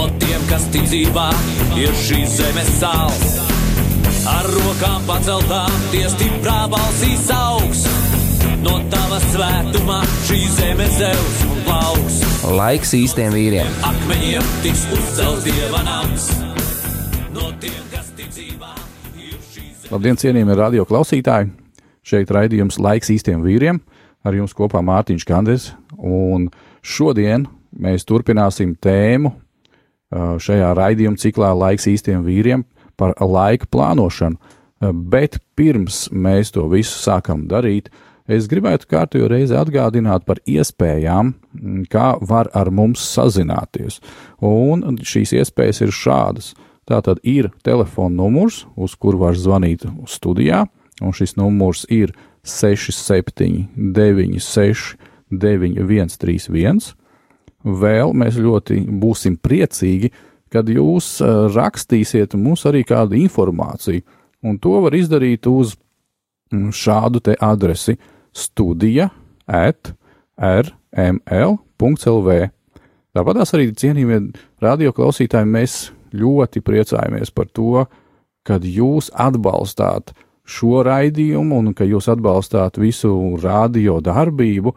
No tiem, kas ticībā ir šīs zemes sāls. Ar rokām paceltām, tie stiprā balsīs augs. No tava svētumā šī zeme zeus un plauks. Laiks īstiem vīriem. Akmeņiem tiks uzcelts dieva nams. No tiem, kas ticībā ir šīs zemes. Labdien, cienījamie radio klausītāji! Šeit raidījums laiks īstiem vīriem. Ar jums kopā Mārtiņš Kanders. Un šodien mēs turpināsim tēmu šajā raidījuma ciklā laiks īstiem vīriem par laika plānošanu. Uh, Bet pirms mēs to visu sākam darīt, es gribētu kārtējo reizi atgādināt par iespējām, mm, kā var ar mums sazināties. Un šīs iespējas ir šādas. Tā tad ir telefona numurs, uz kuru var zvanīt studijā, un šis numurs ir 679, 9131. Vēl mēs ļoti būsim priecīgi, kad jūs eh, rakstīsiet mums arī kādu informāciju, un to var izdarīt uz mm, šādu te adresi studija at rml.lv. Tāpat arī cienījamie radioklausītāji, mēs ļoti priecājamies par to, kad jūs atbalstāt šo raidījumu un ka jūs atbalstāt visu radio darbību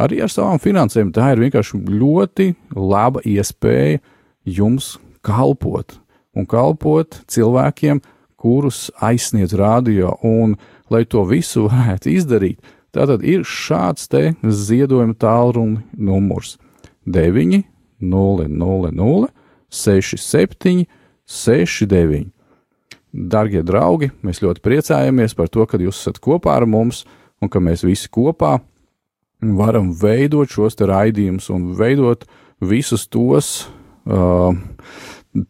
arī ar savām finansēm. Tā ir vienkārši ļoti laba iespēja jums kalpot un kalpot cilvēkiem, kurus aizsniedz radio. Un, lai to visu varētu izdarīt, tātad ir šāds te ziedojuma tālruni numurs 9 0 0 0 6 7 6 9. Darbie draugi, mēs ļoti priecājamies par to, ka jūs esat kopā ar mums un ka mēs visi kopā varam veidot šos raidījumus un veidot visus tos uh,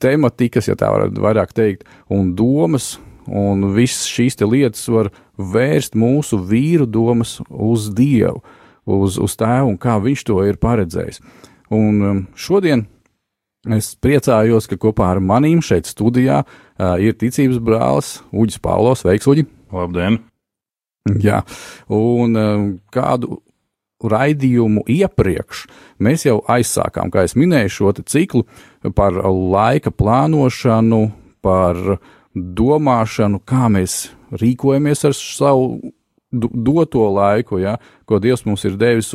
tematikas, ja tā varētu vairāk teikt, un domas, un visas šīs lietas var vērst mūsu vīru domas uz Dievu, uz, uz tēvu un kā viņš to ir paredzējis. Un um, šodien Es priecājos, ka kopā ar manīm šeit studijā uh, ir ticības brālis Uģis Paulos. Sveiks, Uģi! Labdien! Jā, un uh, kādu raidījumu iepriekš mēs jau aizsākām, kā jau minēju, šo ciklu par laika plānošanu, par domāšanu, kā mēs rīkojamies ar savu doto laiku, ja, ko Dievs mums ir devis.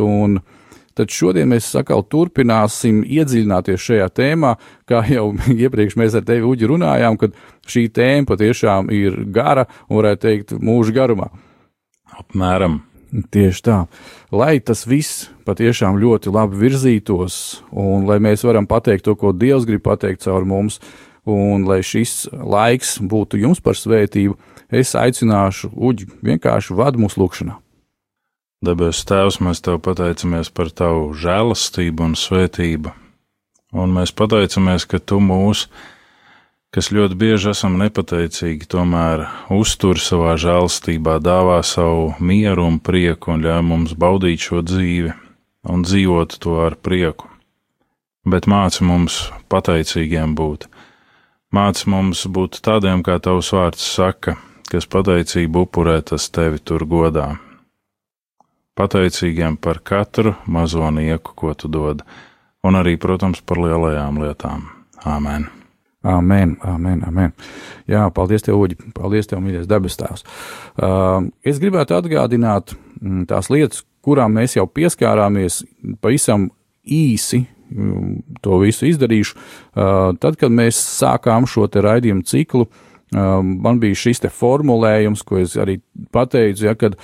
Tad šodien mēs atkal turpināsim iedziļināties šajā tēmā, kā jau iepriekš mēs ar tevi uģi runājām, kad šī tēma patiešām ir gara un varētu teikt mūža garumā. Apmēram. Tieši tā. Lai tas viss patiešām ļoti labi virzītos, un lai mēs varam pateikt to, ko Dievs grib pateikt caur mums, un lai šis laiks būtu jums par svētību, es aicināšu Uģi vienkārši vadu mūsu lūgšanā. Debes Tēvs, mēs Tev pateicamies par Tavu žēlastību un svētību, un mēs pateicamies, ka Tu mūs, kas ļoti bieži esam nepateicīgi, tomēr uztur savā žēlastībā, dāvā savu mieru un prieku un ļauj mums baudīt šo dzīvi un dzīvot to ar prieku. Bet māci mums pateicīgiem būt, māci mums būt tādiem, kā Tavs vārds saka, kas pateicību upurē, tas Tevi tur godā pateicīgiem par katru mazo nieku, ko tu dod, un arī, protams, par lielajām lietām. Āmen! Amen, amen, amen. Jā, paldies tev, Uģi, paldies tev, mīļais debes tēvs. Uh, es gribētu atgādināt mm, tās lietas, kurām mēs jau pieskārāmies pavisam īsi, mm, to visu izdarīšu. Uh, tad, kad mēs sākām šo raidījumu ciklu, uh, man bija šis formulējums, ko es arī pateicu, ja, kad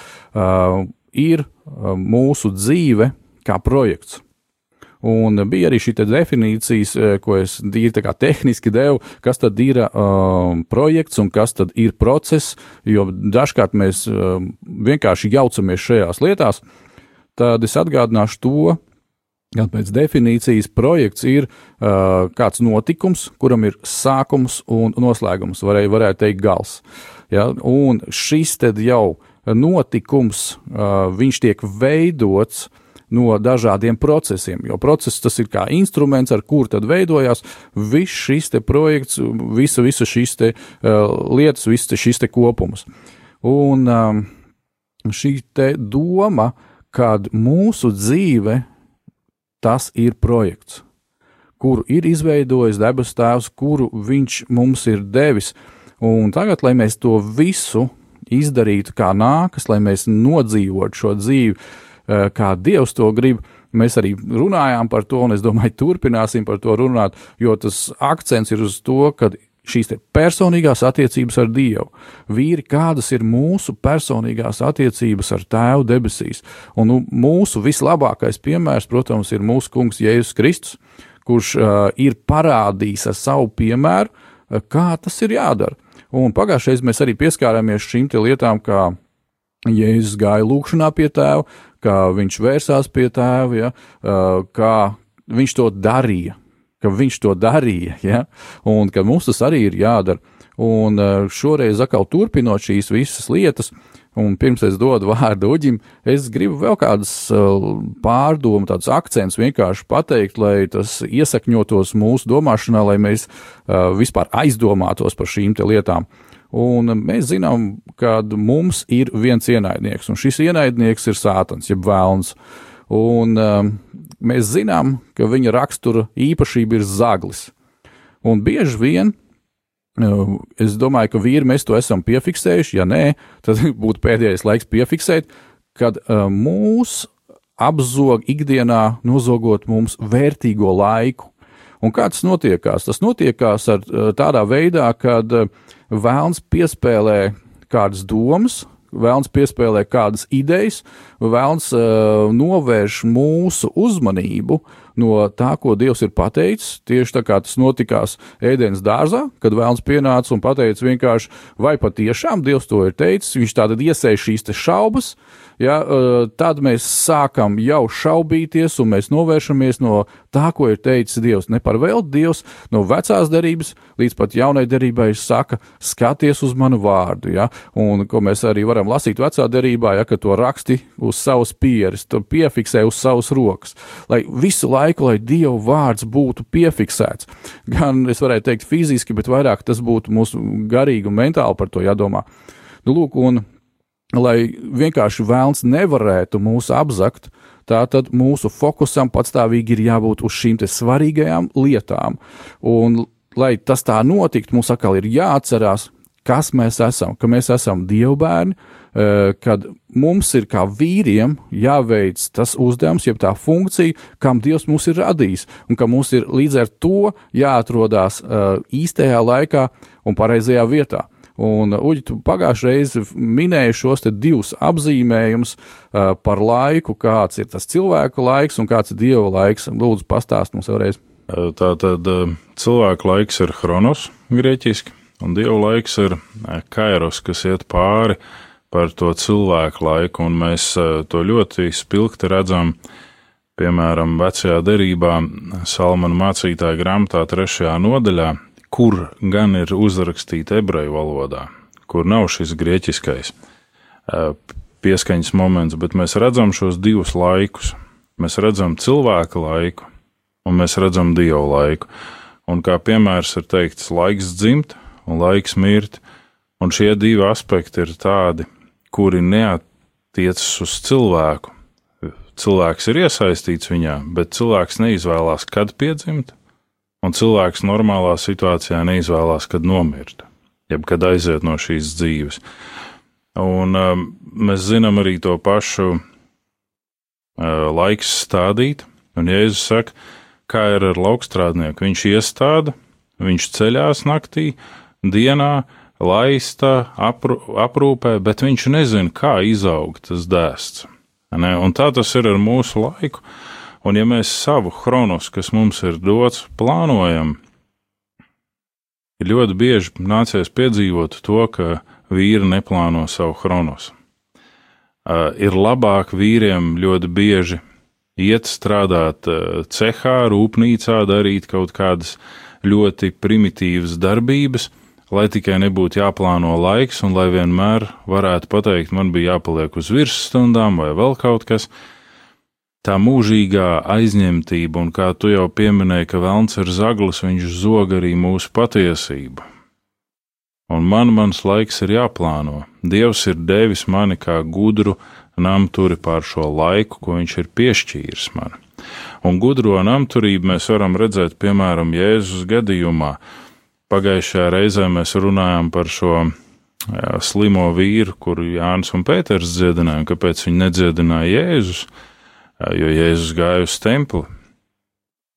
ir mūsu dzīve kā projekts. Un bija arī šī definīcijas, eh, ko es tīri tehniski devu, kas tad ir um, projekts un kas tad ir process, jo dažkārt mēs um, vienkārši jaucamies šajās lietās. Tad es atgādināšu to, Gan pēc definīcijas projekts ir uh, kāds notikums, kuram ir sākums un noslēgums, varēja, varētu teikt, gals. Ja? Un šis jau notikums, uh, viņš tiek veidots no dažādiem procesiem, jo process tas ir kā instruments, ar kur tad veidojās viss šis projekts, visa, visa šīs te uh, lietas, viss šis te kopums. Un um, šī doma, kad mūsu dzīve tas ir projekts, kuru ir izveidojis debes Tēvs, kuru Viņš mums ir devis. Un tagad, lai mēs to visu izdarītu kā nākas, lai mēs nodzīvotu šo dzīvi, eh, kā Dievs to grib, mēs arī runājām par to, un es domāju, turpināsim par to runāt, jo tas akcents ir uz to, ka šīs personīgās attiecības ar Dievu. Vīri, kādas ir mūsu personīgās attiecības ar Tēvu debesīs? Un nu, mūsu vislabākais piemērs, protams, ir mūsu Kungs Jēzus Kristus, kurš uh, ir parādījis ar savu piemēru, uh, kā tas ir jādara. Un pagājušajā mēs arī pieskārāmies šīm lietām, kā Jēzus gāja lūkšanā pie tēva, kā viņš vērsās pie tēva, ja, kā viņš to darīja ka viņš to darīja, ja? un ka mums tas arī ir jādara. Un šoreiz atkal turpinot šīs visas lietas, un pirms es dodu vārdu uģim, es gribu vēl kādas pārdomu, tādus akcentus vienkārši pateikt, lai tas iesakņotos mūsu domāšanā, lai mēs vispār aizdomātos par šīm lietām. Un mēs zinām, ka mums ir viens ienaidnieks, un šis ienaidnieks ir sātans, jeb vēlns. Un um, mēs zinām, ka viņa rakstura īpašība ir zaglis. Un bieži vien uh, es domāju, ka vīri mēs to esam piefiksējuši. Ja nē, tad būtu pēdējais laiks piefiksēt, kad uh, mūs apzog ikdienā, nozogot mums vērtīgo laiku. Un kā tas notiekās? Tas notiekās ar uh, tādā veidā, kad vēlns piespēlē kādas domas, Vēlns piespēlē kādas idejas, vēlns uh, novērš mūsu uzmanību no tā, ko Dievs ir pateicis. Tieši tā kā tas notikās ēdienas dārzā, kad vēlns pienāca un pateica vienkārši, vai patiešām Dievs to ir teicis. Viņš tātad iesēja šīs šaubas, ja, tad mēs sākam jau šaubīties un mēs novēršamies no tā, ko ir teicis Dievs. Ne par velti Dievs no vecās derības līdz pat jaunai derībai saka, skaties uz manu vārdu, ja, un ko mēs arī varam lasīt vecā derībā, ja, to raksti uz savas pieres, to piefiksē uz savas rokas, lai visu laiku, lai Dieva vārds būtu piefiksēts. Gan es varētu teikt fiziski, bet vairāk tas būtu mūsu garīgi un mentāli par to jādomā. Nu, lūk, un lai vienkārši vēlns nevarētu mūs apzakt, tātad mūsu fokusam patstāvīgi ir jābūt uz šīm svarīgajām lietām. Un, lai tas tā notiktu, mums atkal ir jāatcerās, kas mēs esam, ka mēs esam dievbērni, Eh, kad mums ir kā vīriem jāveic tas uzdevums, jeb tā funkcija, kam Dievs mūs ir radījis, un ka mums ir līdz ar to jāatrodas uh, īstajā laikā un pareizajā vietā. Un, Uģi, tu pagājušajā reizē minēji šos divus apzīmējumus uh, par laiku, kāds ir tas cilvēku laiks un kāds ir dieva laiks. Lūdzu, pastāst mums vēlreiz. Tā tad cilvēku laiks ir chronos grieķiski, un dieva laiks ir kairos, kas iet pāri uh, par to cilvēku laiku, un mēs to ļoti spilgti redzam, piemēram, vecajā derībā, Salmana mācītāja grāmatā, trešajā nodaļā, kur gan ir uzrakstīta ebreju valodā, kur nav šis grieķiskais eh, pieskaņas moments, bet mēs redzam šos divus laikus. Mēs redzam cilvēka laiku, un mēs redzam dievu laiku. Un kā piemērs ir teikts, laiks dzimt un laiks mirt, un šie divi aspekti ir tādi, kuri neatiecas uz cilvēku. Cilvēks ir iesaistīts viņā, bet cilvēks neizvēlās, kad piedzimt, un cilvēks normālā situācijā neizvēlās, kad nomirt, jeb kad aiziet no šīs dzīves. Un um, mēs zinām arī to pašu uh, laiks stādīt, un Jēzus saka, kā ir ar laukstrādnieku. Viņš iestāda, viņš ceļās naktī, dienā, laista, aprū, aprūpē, bet viņš nezina, kā izaug tas dēsts. Ne? Un tā tas ir ar mūsu laiku. Un ja mēs savu chronos, kas mums ir dots, plānojam, ir ļoti bieži nācies piedzīvot to, ka vīri neplāno savu chronos. Uh, ir labāk vīriem ļoti bieži iet strādāt eh, cehā, rūpnīcā, darīt kaut kādas ļoti primitīvas darbības, lai tikai nebūtu jāplāno laiks un lai vienmēr varētu pateikt, man bija jāpaliek uz virsstundām vai vēl kaut kas. Tā mūžīgā aizņemtība, un kā tu jau pieminēji, ka Velns ir zaglis, viņš zog arī mūsu patiesību. Un man mans laiks ir jāplāno. Dievs ir devis mani kā gudru namturi pār šo laiku, ko viņš ir piešķīris man. Un gudro namturību mēs varam redzēt, piemēram, Jēzus gadījumā. Pagājušajā reizē mēs runājām par šo jā, slimo vīru, kuru Jānis un Pēters dziedināja, un kāpēc viņi nedziedināja Jēzus, jo Jēzus gāja uz templi.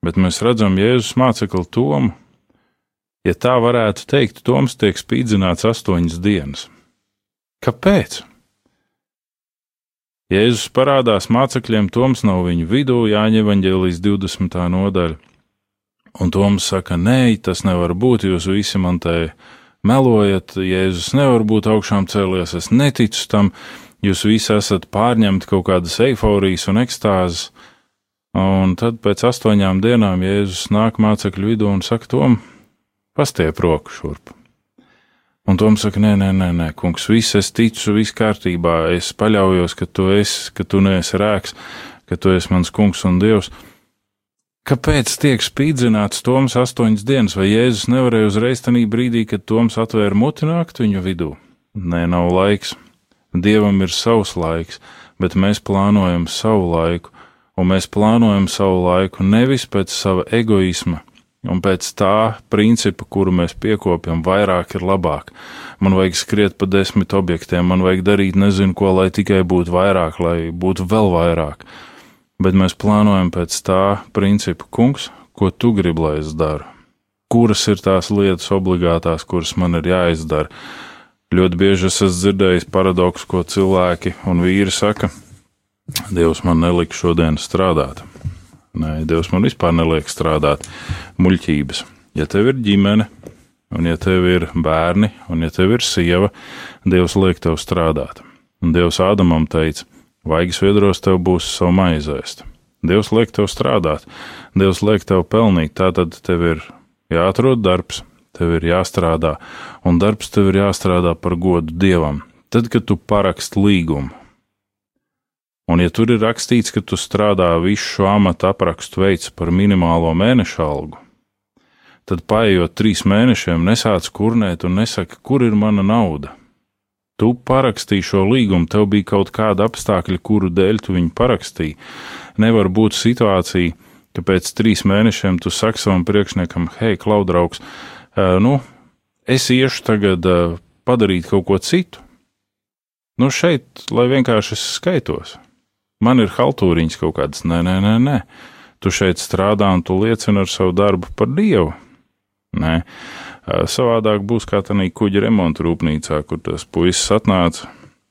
Bet mēs redzam Jēzus mācekli Tomu. Ja tā varētu teikt, Toms tiek spīdzināts astoņas dienas. Kāpēc? Jēzus parādās mācekļiem, Toms nav viņu vidū, Jāņa evaņģēlijas 20. nodaļa. Un Toms saka, nē, tas nevar būt, jūs visi man te melojat, Jēzus nevar būt augšām cēlies, es neticu tam, jūs visi esat pārņemti kaut kādas eiforijas un ekstāzes. Un tad pēc astoņām dienām Jēzus nāk mācekļu vidū un saka, Tom, pastiep roku šurp. Un Toms saka, nē, nē, nē, nē, kungs, viss es ticu, viss kārtībā, es paļaujos, ka tu esi, ka tu neesi rēks, ka tu esi mans kungs un dievs. Kāpēc tiek spīdzināts Toms astoņas dienas, vai Jēzus nevarēja uzreiz tajā brīdī, kad Toms atvēra muti nākt viņu vidū? Nē, nav laiks. Dievam ir savs laiks, bet mēs plānojam savu laiku, un mēs plānojam savu laiku nevis pēc sava egoisma, Un pēc tā principa, kuru mēs piekopjam, vairāk ir labāk. Man vajag skriet pa desmit objektiem, man vajag darīt nezinu ko, lai tikai būtu vairāk, lai būtu vēl vairāk. Bet mēs plānojam pēc tā principa, kungs, ko tu gribi, lai es daru. Kuras ir tās lietas obligātās, kuras man ir jāizdara? Ļoti bieži es esmu dzirdējis paradoksu, ko cilvēki un vīri saka: Dievs man nelika šodien strādāt. Nē, Dievs man vispār neliek strādāt muļķības. Ja tev ir ģimene, un ja tev ir bērni, un ja tev ir sieva, Dievs liek tev strādāt. Un Dievs Ādamam teica, vaigas viedros tev būs savu maizēst. Dievs liek tev strādāt, Dievs liek tev pelnīt, tātad tev ir jāatrod darbs, tev ir jāstrādā, un darbs tev ir jāstrādā par godu Dievam. Tad, kad tu parakst līgumu, Un, ja tur ir rakstīts, ka tu strādā visu šo amatu aprakstu veids par minimālo mēneša algu, tad paiet trīs mēnešiem, nesāc kurnēt un nesaki, kur ir mana nauda. Tu parakstīji šo līgumu, tev bija kaut kāda apstākļa, kuru dēļ tu viņu parakstīji. Nevar būt situācija, ka pēc trīs mēnešiem tu saki savam priekšniekam, hei, klaudraugs, nu, es iešu tagad padarīt kaut ko citu. Nu, šeit, lai vienkārši es skaitos man ir haltūriņas kaut kādas. Nē, nē, nē, nē. Tu šeit strādā un tu liecini ar savu darbu par Dievu. Nē, savādāk būs kā tādā kuģa remonta rūpnīcā, kur tas puisis atnāca.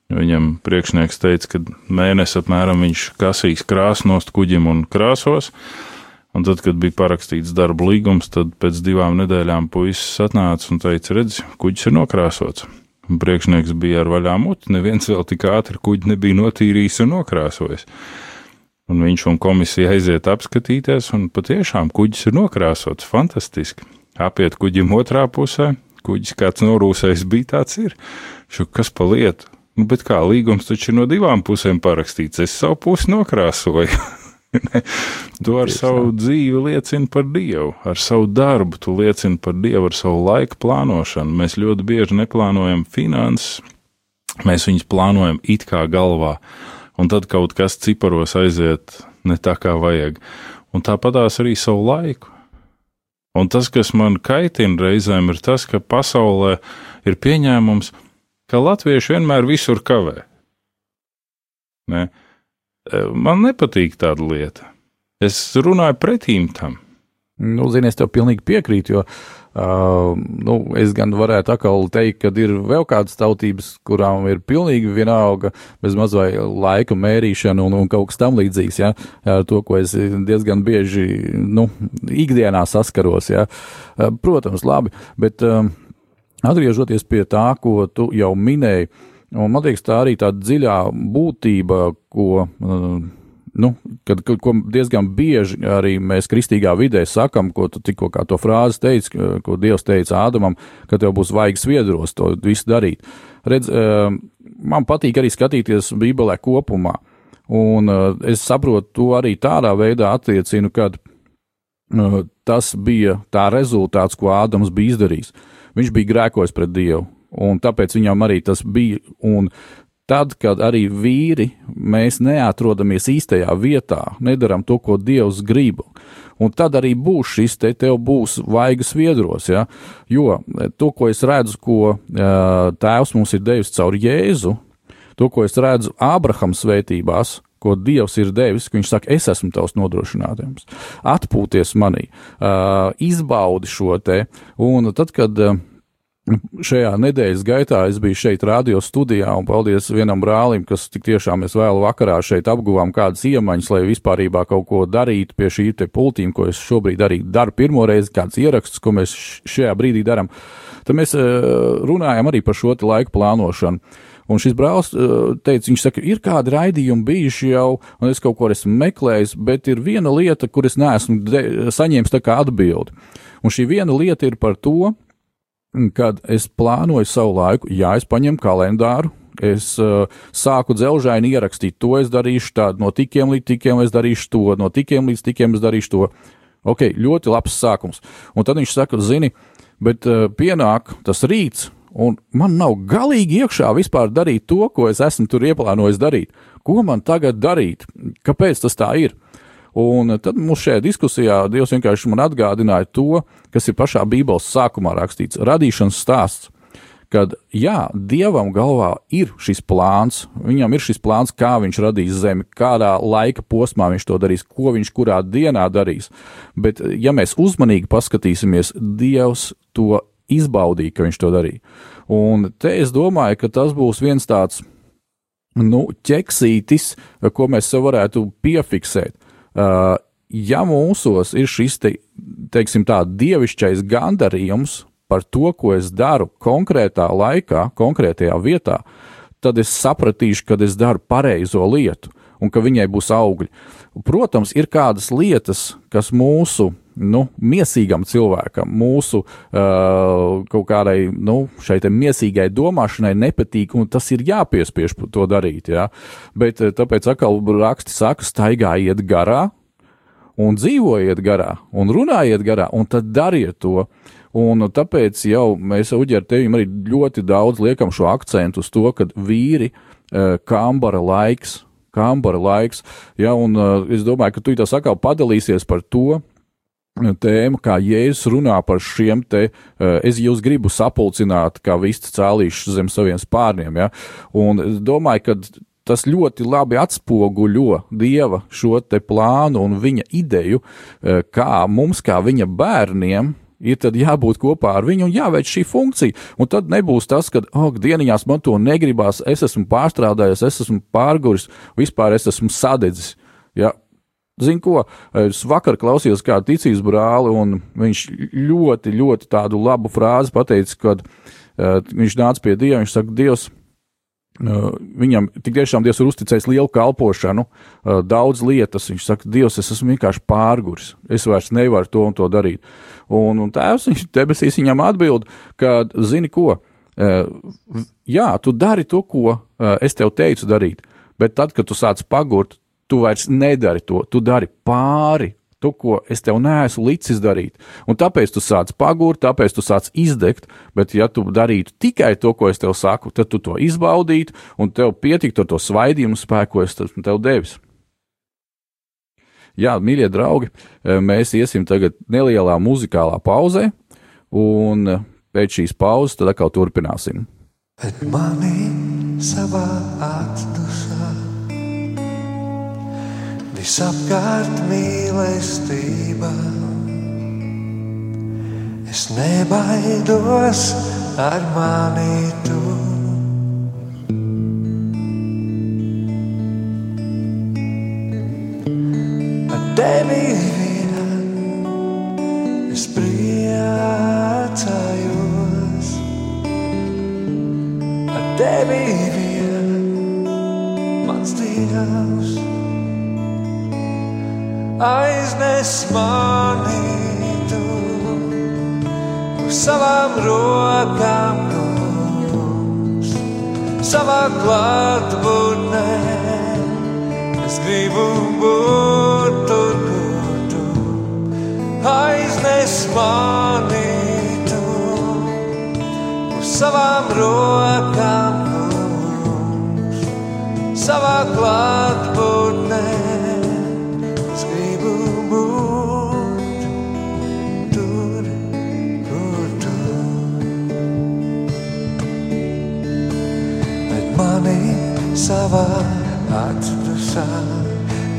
Viņam priekšnieks teica, ka mēnesi apmēram viņš kasīs krāsnost kuģim un krāsos. Un tad, kad bija parakstīts darba līgums, tad pēc divām nedēļām puisis atnāca un teica, redz, kuģis ir nokrāsots. Un priekšnieks bija ar vaļā muti, neviens vēl tik ātri kuģi nebija notīrījis un nokrāsojis. Un viņš un komisija aiziet apskatīties, un patiešām kuģis ir nokrāsots, fantastiski. Apiet kuģim otrā pusē, kuģis kāds norūsējis bija tāds ir. Šo kas pa lietu? Nu, bet kā līgums taču ir no divām pusēm parakstīts, es savu pusi nokrāsoju. tu ar savu dzīvi liecini par Dievu, ar savu darbu tu liecini par Dievu, ar savu laika plānošanu. Mēs ļoti bieži neplānojam finanses, mēs viņus plānojam it kā galvā, un tad kaut kas ciparos aiziet ne tā kā vajag. Un tāpatās arī savu laiku. Un tas, kas man kaitina reizēm, ir tas, ka pasaulē ir pieņēmums, ka latvieši vienmēr visur kavē. Ne? Man nepatīk tāda lieta. Es runāju pretīm tam. Nu, zini, es tev pilnīgi piekrītu, jo uh, nu, es gan varētu atkal teikt, ka ir vēl kādas tautības, kurām ir pilnīgi vienalga bez mazai laika mērīšana un, un kaut kas tam līdzīgs, ja, ar to, ko es diezgan bieži, nu, ikdienā saskaros, ja. Protams, labi, bet uh, atgriežoties pie tā, ko tu jau minēji, uh, Un man liekas, tā arī tā dziļā būtība, ko uh, nu, kad, ko diezgan bieži arī mēs kristīgā vidē sakam, ko tu tikko kā to frāzi teici, ko Dievs teica Ādamam, ka tev būs vajag sviedros to visu darīt. Redz, man patīk arī skatīties Bībelē kopumā, un es saprotu to arī tādā veidā attiecinu, kad tas bija tā rezultāts, ko Ādams bija izdarījis. Viņš bija grēkojis pret Dievu, un tāpēc viņam arī tas bija. Un tad, kad arī vīri mēs neatrodamies īstajā vietā, nedaram to, ko Dievs grib. Un tad arī būs šis te, tev būs vaigas viedros, ja? jo to, ko es redzu, ko uh, Tēvs mums ir devis caur Jēzu, to, ko es redzu Ābrahama svētībās, ko Dievs ir devis, ka Viņš saka, es esmu tavs nodrošinājums, atpūties manī, uh, izbaudi šo te, un tad, kad šajā nedēļas gaitā es biju šeit radio studijā, un paldies vienam brālim, kas tik tiešām mēs vēl vakarā šeit apguvām kādas iemaņas, lai vispārībā kaut ko darītu pie šī te pultīm, ko es šobrīd arī daru pirmo reizi, kāds ierakstus, ko mēs šajā brīdī darām. Tad mēs uh, runājam arī par šo te laiku plānošanu. Un šis brālis uh, teica, viņš saka, ir kādi raidījumi bijuši jau, un es kaut ko esmu meklējis, bet ir viena lieta, kur es neesmu saņēmis tā kā atbildi. Un šī viena lieta ir par to, kad es plānoju savu laiku, jā, es paņemu kalendāru, es uh, sāku dzelžaini ierakstīt, to es darīšu, tādu no tikiem līdz tikiem es darīšu to, no tikiem līdz tikiem es darīšu to. Ok, ļoti labs sākums. Un tad viņš saka, zini, bet uh, pienāk tas rīts, un man nav galīgi iekšā vispār darīt to, ko es esmu tur ieplānojis darīt. Ko man tagad darīt? Kāpēc tas tā ir? Un tad mums šajā diskusijā Dievs vienkārši man atgādināja to, kas ir pašā Bībeles sākumā rakstīts - radīšanas stāsts. Kad, jā, Dievam galvā ir šis plāns, viņam ir šis plāns, kā viņš radīs zemi, kādā laika posmā viņš to darīs, ko viņš kurā dienā darīs. Bet, ja mēs uzmanīgi paskatīsimies, Dievs to izbaudīja, ka viņš to darīja. Un te es domāju, ka tas būs viens tāds, nu, ķeksītis, ko mēs sev varētu piefiksēt ja mūsos ir šis, te, teiksim, tā dievišķais gandarījums par to, ko es daru konkrētā laikā, konkrētajā vietā, tad es sapratīšu, ka es daru pareizo lietu un ka viņai būs augļi. Protams, ir kādas lietas, kas mūsu nu, miesīgam cilvēkam, mūsu uh, kaut kādai nu, šai miesīgai domāšanai nepatīk, un tas ir jāpiespiež to darīt. Ja? Bet uh, tāpēc atkal raksti saka, staigājiet garā, un dzīvojiet garā, un runājiet garā, un tad dariet to. Un tāpēc jau mēs Uģi ar tevi arī ļoti daudz liekam šo akcentu uz to, ka vīri, uh, kambara laiks, kambara laiks, ja, un uh, es domāju, ka tu tā sakā padalīsies par to, tēma, kā Jēzus runā par šiem te, eh, es jūs gribu sapulcināt, kā vists cēlīšu zem saviem spārniem, ja, un es domāju, ka tas ļoti labi atspoguļo Dieva šo te plānu un viņa ideju, eh, kā mums, kā viņa bērniem, ir jābūt kopā ar viņu un jāveic šī funkcija. Un tad nebūs tas, ka, oh, dieniņās man to negribās, es esmu pārstrādājies, es esmu pārguris, vispār es esmu sadedzis. Ja, Zinu, ko es vakar klausījos kādu ticības brāli, un viņš ļoti, ļoti tādu labu frāzi pateica, kad uh, viņš nāca pie Dieva. Viņš saka, Dievs, uh, viņam tik tiešām Dievs ir uzticējis lielu kalpošanu, uh, daudz lietas. Viņš saka, Dievs, es esmu vienkārši pārguris, es vairs nevaru to un to darīt. Un, un tēvs viņš debesīs viņam atbild, ka, zini ko, uh, jā, tu dari to, ko uh, es tev teicu darīt, bet tad, kad tu sāc pagurt, tu vairs nedari to, tu dari pāri to, ko es tev neesmu licis darīt. Un tāpēc tu sāc pagurt, tāpēc tu sāc izdegt, bet ja tu darītu tikai to, ko es tev saku, tad tu to izbaudītu, un tev pietiktu ar to svaidījumu spēku, ko es tev devis. Jā, mīļie draugi, mēs iesim tagad nelielā muzikālā pauzē, un pēc šīs pauzes tad atkal turpināsim. Bet mani savā atdusmā visapkārt mīlestība. Es nebaidos ar mani tu. Ar tevi vien es priecājos. Ar tevi vien mans Dievs. Aiznes mani tu uz savām rokām, kungs, savā klātbūtnē. Es gribu būt tur, kur tu aiznes mani tu uz savām rokām, kungs, savā klātbūtnē. Savā atdusā,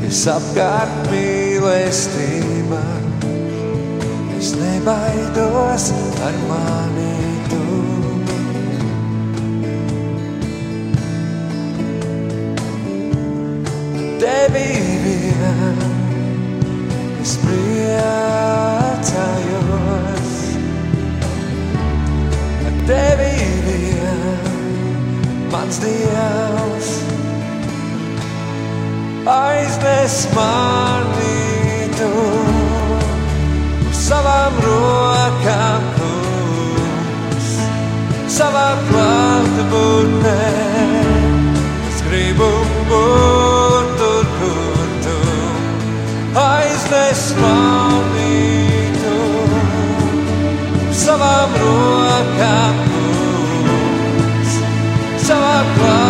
es apkārt mīlestībā. Es nebaidos ar mani tu. Tevi vien es priecājos. Ar tevi vien mans Dievs aiznes mani tu uz savām rokām, kungs, savā klātbūtnē. Es gribu būt tur, kur tu aiznes mani tu uz savām rokām, kungs, savā klātbūtnē.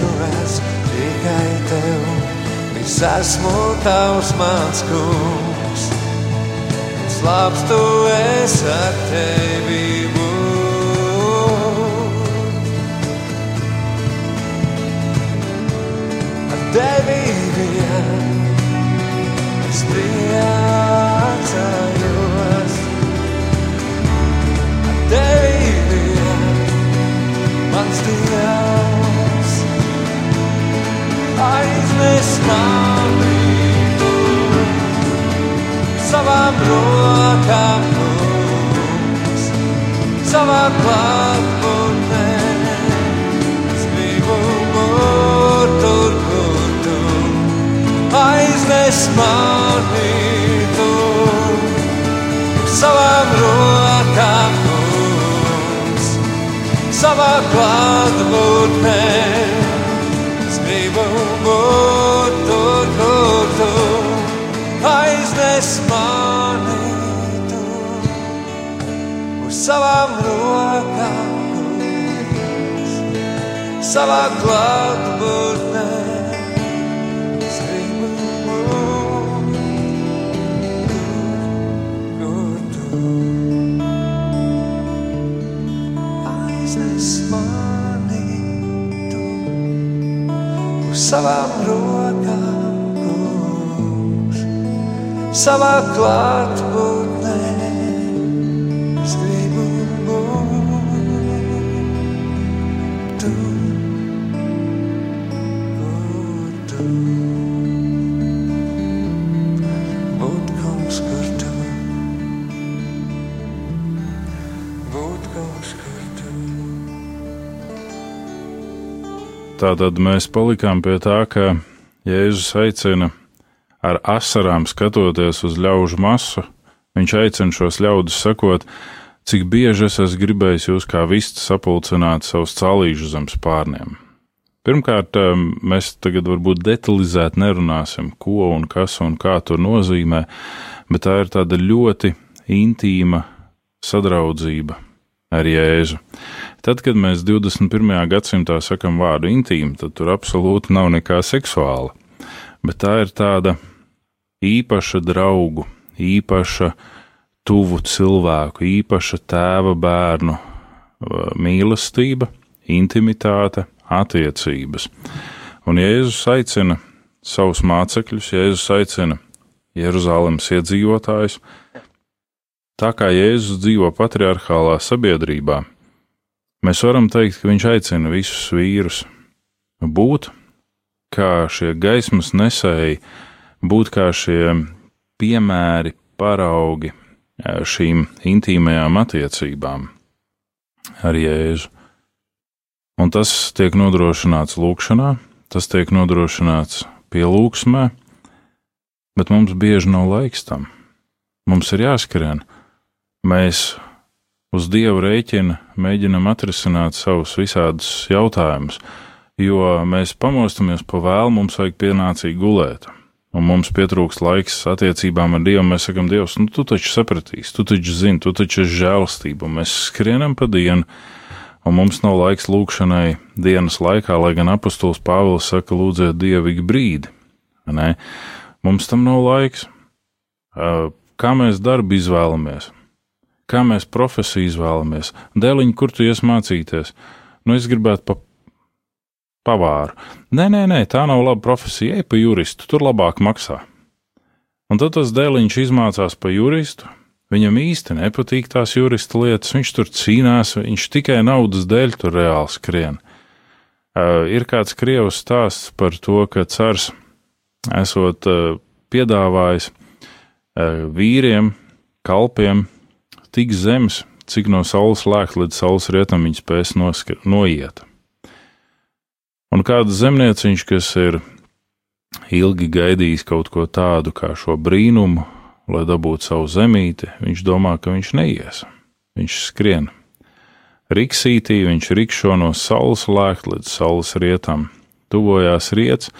Uzticēšos tikai tev. Es esmu tavs mans kungs. Es labs tu esi ar tevi. būt. Ar tevi vien es priecājos. Ar tevi vien mans Dievs aiznes tu savām rokām, kungs, savā klātbūtnē. Es gribu būt tur, kur tu. Aiznes tu savām rokām, kungs, savā klātbūtnē. Savām rokām, kungs, savā klātbūtnē. Es gribu būt tur, kur tu aiznes mani tu uz savām rokām, kungs, savā klātbūtnē. Tātad mēs palikām pie tā, ka Jēzus aicina ar asarām skatoties uz ļaužu masu. Viņš aicina šos ļaudis sakot, cik bieži es esmu gribējis jūs kā vistu sapulcināt savus calīšu zem spārniem. Pirmkārt, mēs tagad varbūt detalizēti nerunāsim, ko un kas un kā tur nozīmē, bet tā ir tāda ļoti intīma sadraudzība ar Jēzu. Tad, kad mēs 21. gadsimtā sakam vārdu intīma, tad tur absolūti nav nekā seksuāla, bet tā ir tāda īpaša draugu, īpaša tuvu cilvēku, īpaša tēva bērnu uh, mīlestība, intimitāte, attiecības. Un Jēzus aicina savus mācekļus, Jēzus aicina Jeruzalemes iedzīvotājus, tā kā Jēzus dzīvo patriarchālā sabiedrībā, mēs varam teikt, ka viņš aicina visus vīrus būt kā šie gaismas nesēji, būt kā šie piemēri paraugi šīm intīmajām attiecībām ar Jēzu. Un tas tiek nodrošināts lūkšanā, tas tiek nodrošināts pielūgsmē, bet mums bieži nav laiks tam. Mums ir jāskrien. Mēs uz Dievu rēķina mēģinam atrisināt savus visādus jautājumus, jo mēs pamostamies pa vēlu, mums vajag pienācīgi gulēt. Un mums pietrūks laiks attiecībām ar Dievu. Mēs sakām, Dievs, nu, tu taču sapratīsi, tu taču zini, tu taču esi žēlastība. un Mēs skrienam pa dienu, un mums nav laiks lūkšanai dienas laikā, lai gan apustulis Pāvils saka, lūdziet Dievu ik brīdi. Ne? Mums tam nav laiks. Kā mēs darbu izvēlamies? Kā mēs profesiju izvēlamies? Dēliņ, kur tu ies mācīties? Nu, es gribētu pa pavāru. Nē, nē, nē, tā nav laba profesija. Ej pa juristu, tur labāk maksā. Un tad tas dēliņš izmācās pa juristu. Viņam īsti nepatīk tās jurista lietas, viņš tur cīnās, viņš tikai naudas dēļ tur reāli skrien. Uh, ir kāds krievs stāsts par to, ka cars esot uh, piedāvājis uh, vīriem, kalpiem tik zemes, cik no saules lēkt līdz saules rietam viņi spēs noiet. Un kāds zemnieciņš, kas ir ilgi gaidījis kaut ko tādu kā šo brīnumu, lai dabūtu savu zemīti, viņš domā, ka viņš neies. Viņš skrien. Riksītī viņš rikšo no saules lēkt līdz saules rietam. Tuvojās riets,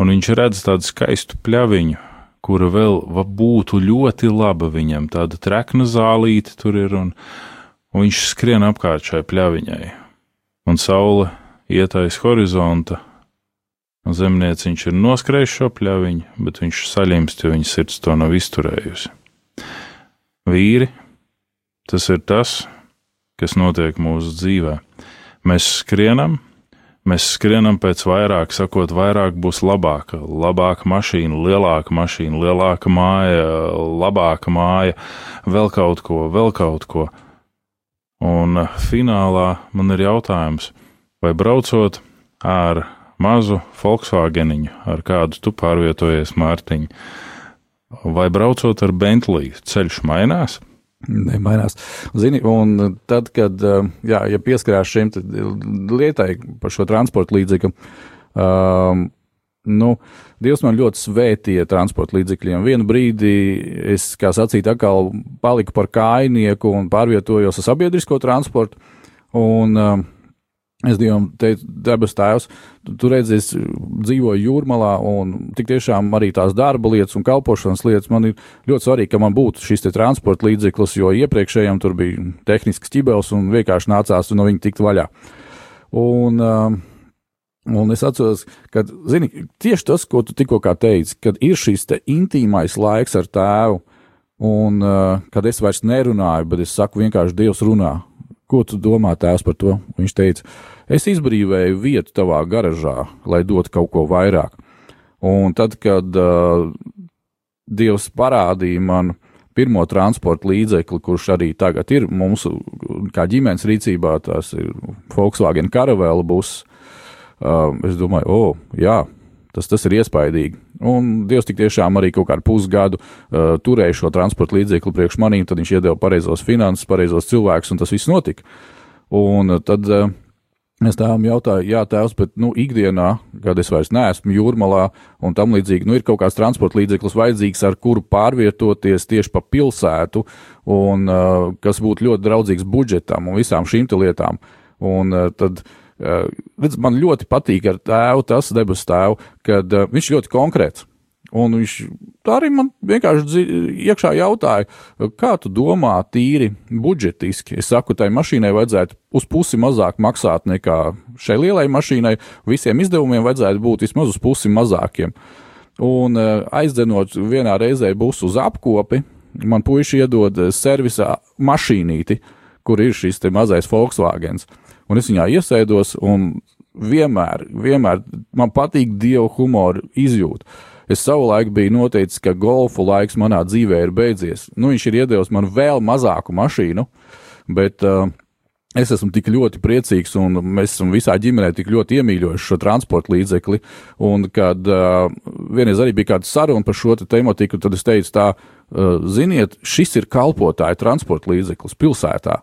un viņš redz tādu skaistu pļaviņu, kura vēl būtu ļoti laba viņam. Tāda trekna zālīte tur ir, un, un viņš skrien apkārt šai pļaviņai. Un saule iet aiz horizonta, un zemnieciņš ir noskrējis šo pļaviņu, bet viņš saļimst, jo viņa sirds to nav izturējusi. Vīri, tas ir tas, kas notiek mūsu dzīvē. Mēs skrienam, mēs skrienam pēc vairāk, sakot, vairāk būs labāka, labāka mašīna, lielāka mašīna, lielāka māja, labāka māja, vēl kaut ko, vēl kaut ko. Un eh, finālā man ir jautājums, vai braucot ar mazu Volkswageniņu, ar kādu tu pārvietojies, Mārtiņ, vai braucot ar Bentley, ceļš mainās? Nemainās. Zini, un tad, kad uh, jā, ja pieskarās šim lietai par šo transporta līdzekli, um, nu, Dievs man ļoti svētīja transporta līdzekļiem. Vienu brīdi es, kā sacīt, atkal paliku par kājnieku un pārvietojos ar sabiedrisko transportu. Un, um, Es Dievam teicu, debes tēvs, tu, tu redzi, es dzīvoju jūrmalā, un tik tiešām arī tās darba lietas un kalpošanas lietas man ir ļoti svarīgi, ka man būtu šis transporta līdzeklis, jo iepriekšējiem tur bija tehnisks ķibels un vienkārši nācās no viņa tikt vaļā. Un, um, un es atceros, ka, zini, tieši tas, ko tu tikko teici, kad ir šis te intīmais laiks ar tēvu, un uh, kad es vairs nerunāju, bet es saku vienkārši Dievs runā. Ko tu domā, tēvs, par to? Viņš teica, es izbrīvēju vietu tavā garažā, lai dotu kaut ko vairāk. Un tad, kad uh, Dievs parādīja man pirmo transporta līdzekli, kurš arī tagad ir mūsu ģimenes rīcībā, tas ir Volkswagen Caravela bus, uh, es domāju, o, oh, jā, tas, tas ir iespaidīgi. Un Dievs tik tiešām arī kaut kādu pusgadu uh, turēja šo transporta līdzekli priekš manīm, tad viņš iedeva pareizos finanses, pareizos cilvēkus, un tas viss notika. Un tad uh, es tēvam jautāju, jā, tēvs, bet nu, ikdienā, kad es vairs neesmu jūrmalā un tam līdzīgi, nu, ir kaut kāds transporta līdzeklis vajadzīgs, ar kuru pārvietoties tieši pa pilsētu, un uh, kas būtu ļoti draudzīgs budžetam un visām šīm lietām. Un uh, tad Uh, redz, man ļoti patīk ar tēvu tas debesu tēvu, kad uh, viņš ļoti konkrēts. Un viņš arī man vienkārši iekšā jautāja, kā tu domā, tīri budžetiski. Es saku, tai mašīnai vajadzētu uz pusi mazāk maksāt nekā šai lielai mašīnai. Visiem izdevumiem vajadzētu būt vismaz uz pusi mazākiem. Un uh, aizdzenot vienā reizē būs uz apkopi, man puiši iedod servisa mašīnīti, kur ir šis mazais Volkswagens un es viņā iesēdos, un vienmēr, vienmēr man patīk dievu humoru izjūta. Es savulaik biju noteicis, ka golfu laiks manā dzīvē ir beidzies. Nu, viņš ir iedevis man vēl mazāku mašīnu, bet uh, es esmu tik ļoti priecīgs, un mēs esam visā ģimenē tik ļoti iemīļojuši šo transporta līdzekli. Un, kad uh, vienreiz arī bija kāda saruna par šo te tematiku, tad es teicu, tā, uh, ziniet, šis ir kalpotāja transporta līdzeklis pilsētā.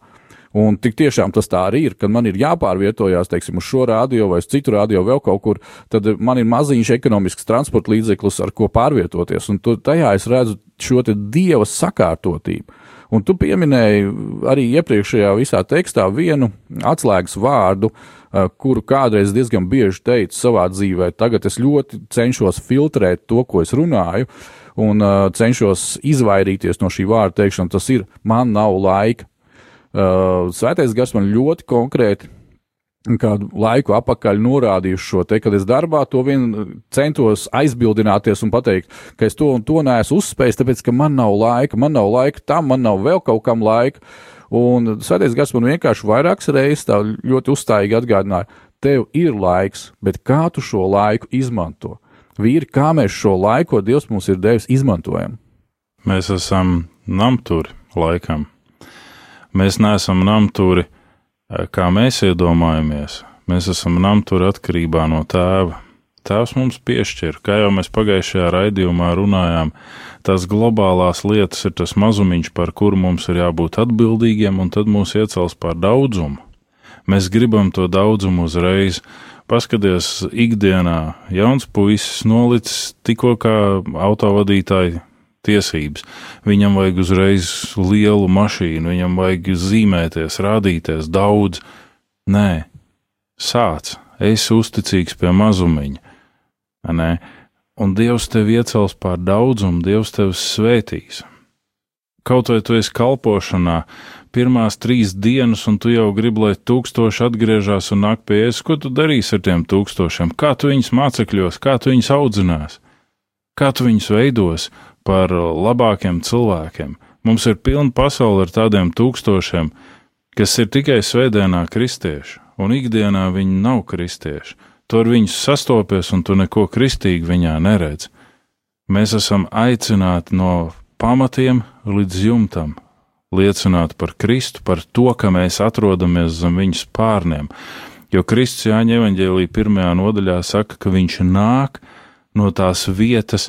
Un tik tiešām tas tā arī ir, kad man ir jāpārvietojās, teiksim, uz šo radio vai uz citu radio vēl kaut kur, tad man ir maziņš ekonomisks transporta līdzeklis, ar ko pārvietoties. Un tu, tajā es redzu šo dieva sakārtotību. Un tu pieminēji arī iepriekšējā visā tekstā vienu atslēgas vārdu, uh, kuru kādreiz diezgan bieži teicu savā dzīvē. Tagad es ļoti cenšos filtrēt to, ko es runāju, un uh, cenšos izvairīties no šī vārda teikšana. Tas ir man nav laika. Uh, Svētais gars man ļoti konkrēti kādu laiku atpakaļ norādīju šo te, kad es darbā to vien centos aizbildināties un pateikt, ka es to un to neesmu uzspējis, tāpēc, ka man nav laika, man nav laika tam, man nav vēl kaut kam laika. Un Svētais gars man vienkārši vairākas reizes tā ļoti uzstājīgi atgādināja, tev ir laiks, bet kā tu šo laiku izmanto? Vīri, kā mēs šo laiku, ko Dievs mums ir devis, izmantojam? Mēs esam namturi laikam. Mēs neesam namturi, eh, kā mēs iedomājamies. Mēs esam namturi atkarībā no tēva. Tēvs mums piešķir, kā jau mēs pagājušajā raidījumā runājām, tās globālās lietas ir tas mazumiņš, par kuru mums ir jābūt atbildīgiem, un tad mūs iecels par daudzumu. Mēs gribam to daudzumu uzreiz. Paskaties, ikdienā jauns puisis nolicis tikko kā autovadītāji tiesības. Viņam vajag uzreiz lielu mašīnu, viņam vajag zīmēties, rādīties daudz. Nē, sāc, esi uzticīgs pie mazumiņa. Nē, un Dievs tevi iecels pār daudzumu, Dievs tevi svētīs. Kaut vai tu esi kalpošanā, pirmās trīs dienas, un tu jau gribi, lai tūkstoši atgriežas un nāk pie jēzus, ko tu darīsi ar tiem tūkstošiem? Kā tu viņus mācekļos, kā tu viņus audzinās, kā tu viņus veidos par labākiem cilvēkiem? Mums ir pilna pasaule ar tādiem tūkstošiem, kas ir tikai svētdienā kristieši, un ikdienā viņi nav kristieši. Tu ar viņus sastopies, un tu neko kristīgi viņā neredz. Mēs esam aicināti no pamatiem līdz jumtam, liecināt par Kristu, par to, ka mēs atrodamies zem viņas pārniem. Jo Kristus Jāņa evanģēlī pirmajā nodaļā saka, ka viņš nāk no tās vietas,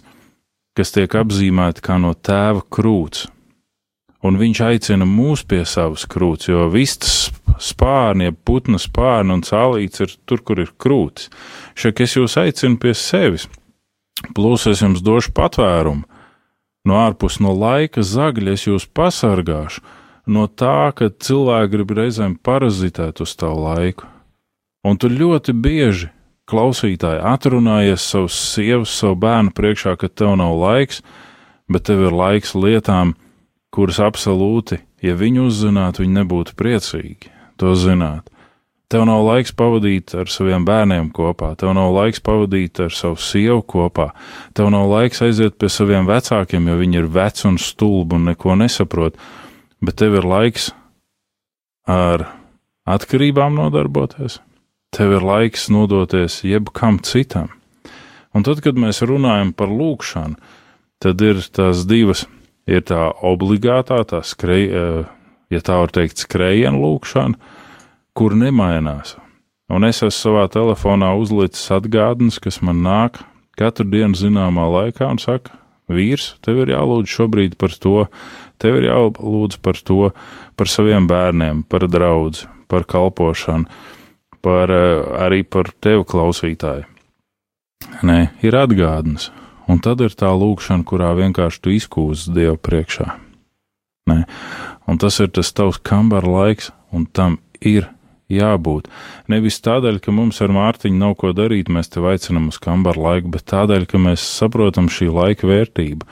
kas tiek apzīmēta kā no tēva krūts. Un viņš aicina mūs pie savas krūts, jo vistas spārni, ja putna spārni un cālīts ir tur, kur ir krūts. Šeit es jūs aicinu pie sevis, plus es jums došu patvērumu. No ārpus no laika zagļa es jūs pasargāšu no tā, ka cilvēki grib reizēm parazitēt uz tavu laiku. Un tu ļoti bieži, klausītāji, atrunājies savus sievas, savu bērnu priekšā, ka tev nav laiks, bet tev ir laiks lietām, kuras absolūti, ja viņi uzzinātu, viņi nebūtu priecīgi to zināt. Tev nav laiks pavadīt ar saviem bērniem kopā, tev nav laiks pavadīt ar savu sievu kopā, tev nav laiks aiziet pie saviem vecākiem, jo viņi ir veci un stulbi un neko nesaprot, bet tev ir laiks ar atkarībām nodarboties, tev ir laiks nodoties jebkam citam. Un tad, kad mēs runājam par lūkšanu, tad ir tās divas, ir tā obligātā, tā skreja, ja tā var teikt, skrējiena lūkšana, kur nemainās. Un es esmu savā telefonā uzlicis atgādnes, kas man nāk katru dienu zināmā laikā un saka, vīrs, tev ir jālūdz šobrīd par to, tev ir jālūdz par to, par saviem bērniem, par draudz, par kalpošanu, par arī par tevi klausītāju. Nē, ir atgādnes, un tad ir tā lūkšana, kurā vienkārši tu izkūzi Dievu priekšā. Nē, un tas ir tas tavs kambara laiks, un tam ir jābūt. Nevis tādēļ, ka mums ar Mārtiņu nav ko darīt, mēs te aicinām uz kambaru laiku, bet tādēļ, ka mēs saprotam šī laika vērtību.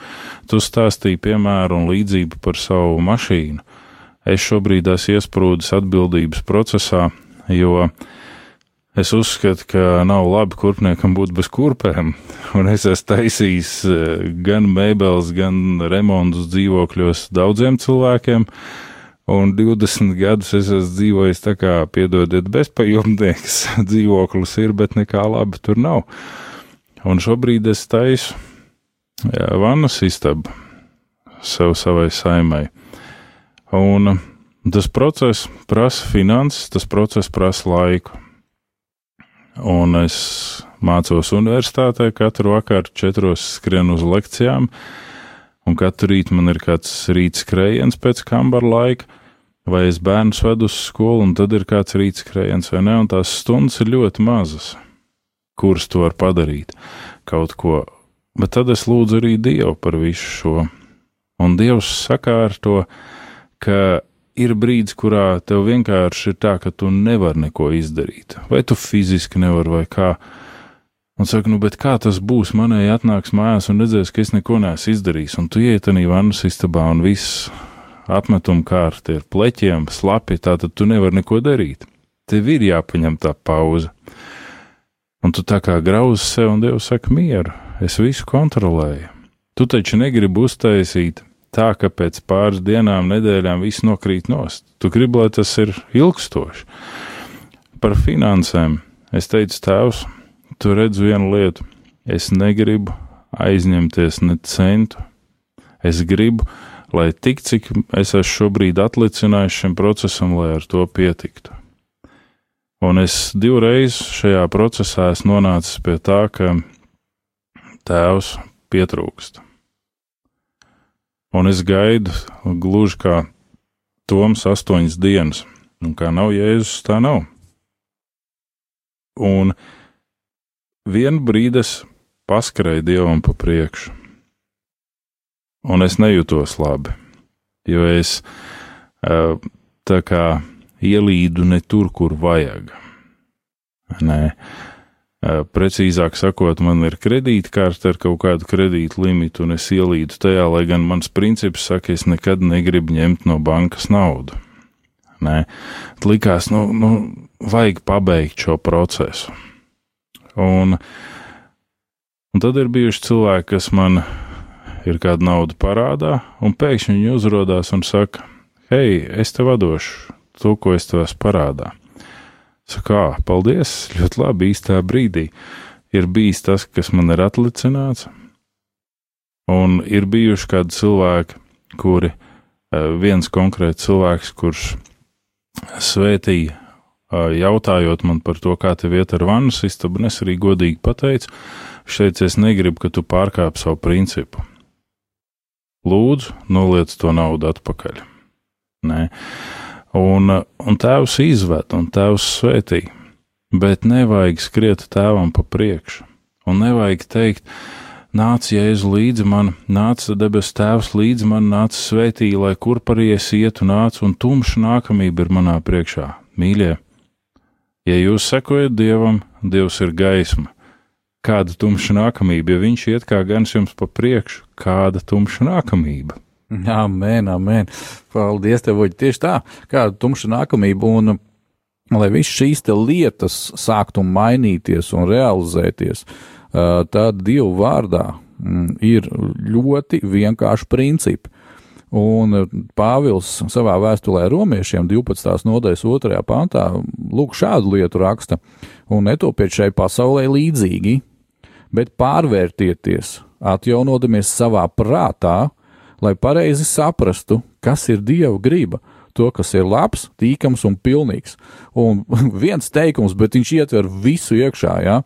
Tu stāstīji piemēru un līdzību par savu mašīnu. Es šobrīd esmu iesprūdis atbildības procesā, jo es uzskatu, ka nav labi kurpniekam būt bez kurpēm, un es esmu taisījis eh, gan mēbeles, gan remontus dzīvokļos daudziem cilvēkiem Un 20 gadus es esmu dzīvojis tā kā, piedodiet, bezpajumtnieks. Dzīvoklis ir, bet nekā laba tur nav. Un šobrīd es taisu jā, vannas istabu sev savai saimai. Un tas process prasa finanses, tas process prasa laiku. Un es mācos universitātē, katru vakaru četros skrienu uz lekcijām. un katru rītu man ir kāds rīts skrējiens pēc kambara laika, vai es bērnu vedu uz skolu, un tad ir kāds rīts skrējiens, vai ne, un tās stundas ir ļoti mazas, kuras to var padarīt kaut ko, bet tad es lūdzu arī Dievu par visu šo, un Dievs saka ar to, ka ir brīdis, kurā tev vienkārši ir tā, ka tu nevari neko izdarīt, vai tu fiziski nevari, vai kā, Un saka, nu, bet kā tas būs? Manai atnāks mājās un redzēs, ka es neko neesmu izdarījis. Un tu iet arī vannas istabā un viss apmetuma kārta ir pleķiem, slapi, tā tad tu nevari neko darīt. Tev ir jāpaņem tā pauze. Un tu tā kā grauzi sev un Dievs saka, mieru, es visu kontrolēju. Tu taču negribi uztaisīt tā, ka pēc pāris dienām, nedēļām viss nokrīt nost. Tu gribi, lai tas ir ilgstoši. Par finansēm es teicu, tēvs, tu redz vienu lietu. Es negribu aizņemties ne centu. Es gribu, lai tik cik es esmu šobrīd atlicinājis šim procesam, lai ar to pietiktu. Un es divreiz šajā procesā esmu nonācis pie tā, ka tēvs pietrūkst. Un es gaidu gluži kā Toms astoņas dienas, un kā nav Jēzus, tā nav. Un vienu brīdi es paskrēju Dievam pa priekšu, un es nejūtos labi, jo es uh, tā kā ielīdu ne tur, kur vajag. Nē, precīzāk sakot, man ir kredītkarte ar kaut kādu kredītu limitu, un es ielīdu tajā, lai gan mans princips saka, es nekad negribu ņemt no bankas naudu. Nē, likās, nu, nu, vajag pabeigt šo procesu. Un, un tad ir bijuši cilvēki, kas man ir kāda nauda parādā, un pēkšņi viņi uzrādās un saka, hei, es tev došu to, ko es tev esmu parādā. Saka, paldies, ļoti labi īstā brīdī. Ir bijis tas, kas man ir atlicināts, un ir bijuši kādi cilvēki, kuri, viens konkrēts cilvēks, kurš svētīja jautājot man par to, kā tev iet ar vannas istabu, un es arī godīgi pateicu, teica, es negribu, ka tu pārkāp savu principu. Lūdzu, noliec to naudu atpakaļ. Nē. Un, un tēvs izved, un tēvs svētī, bet nevajag skriet tēvam pa priekšu, un nevajag teikt, nāc jēzu līdzi man, nāc debes tēvs līdzi man, nāc svētī, lai kur par ies ietu nāc, un tumša nākamība ir manā priekšā. Mīļie, Ja jūs sekojat dievam, dievs ir gaisma. Kāda tumša nākamība, ja viņš iet kā gans jums pa priekšu, kāda tumša nākamība? Amen, amen. Paldies, tev, Voģi, tieši tā, kāda tumša nākamība. Un, lai viss šīs lietas sāktu mainīties un realizēties, tad Dievu vārdā mm, ir ļoti vienkārši principi. Un eh, Pāvils savā vēstulē romiešiem 12. nodaļas 2. pantā lūk šādu lietu raksta: Un netopiet šai pasaulē līdzīgi, bet pārvērtieties, atjaunodamies savā prātā, lai pareizi saprastu, kas ir Dieva griba, to, kas ir labs, tīkams un pilnīgs. Un viens teikums, bet viņš ietver visu iekšā. Ja?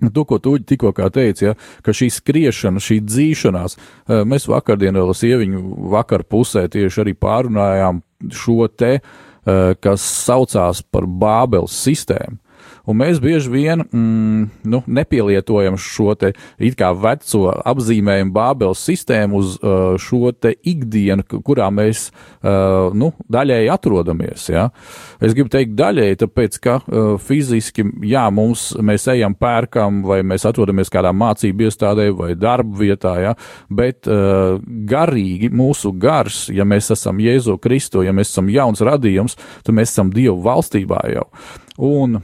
To, ko tu tikko teici, ja, ka šī skriešana, šī dzīšanās, eh, mēs vakardien vēl sieviņu vakar pusē tieši arī pārunājām šo te, eh, kas saucās par Bābeles sistēmu. Un mēs bieži vien mm, nu, nepielietojam šo te it kā veco apzīmējumu Bābeles sistēmu uz uh, šo te ikdienu, kurā mēs uh, nu, daļēji atrodamies. Ja? Es gribu teikt daļēji, tāpēc, ka uh, fiziski, jā, mums mēs ejam pērkam vai mēs atrodamies kādā mācību iestādē vai darba vietā, ja? bet uh, garīgi mūsu gars, ja mēs esam Jēzu Kristu, ja mēs esam jauns radījums, tad mēs esam Dievu valstībā jau. Un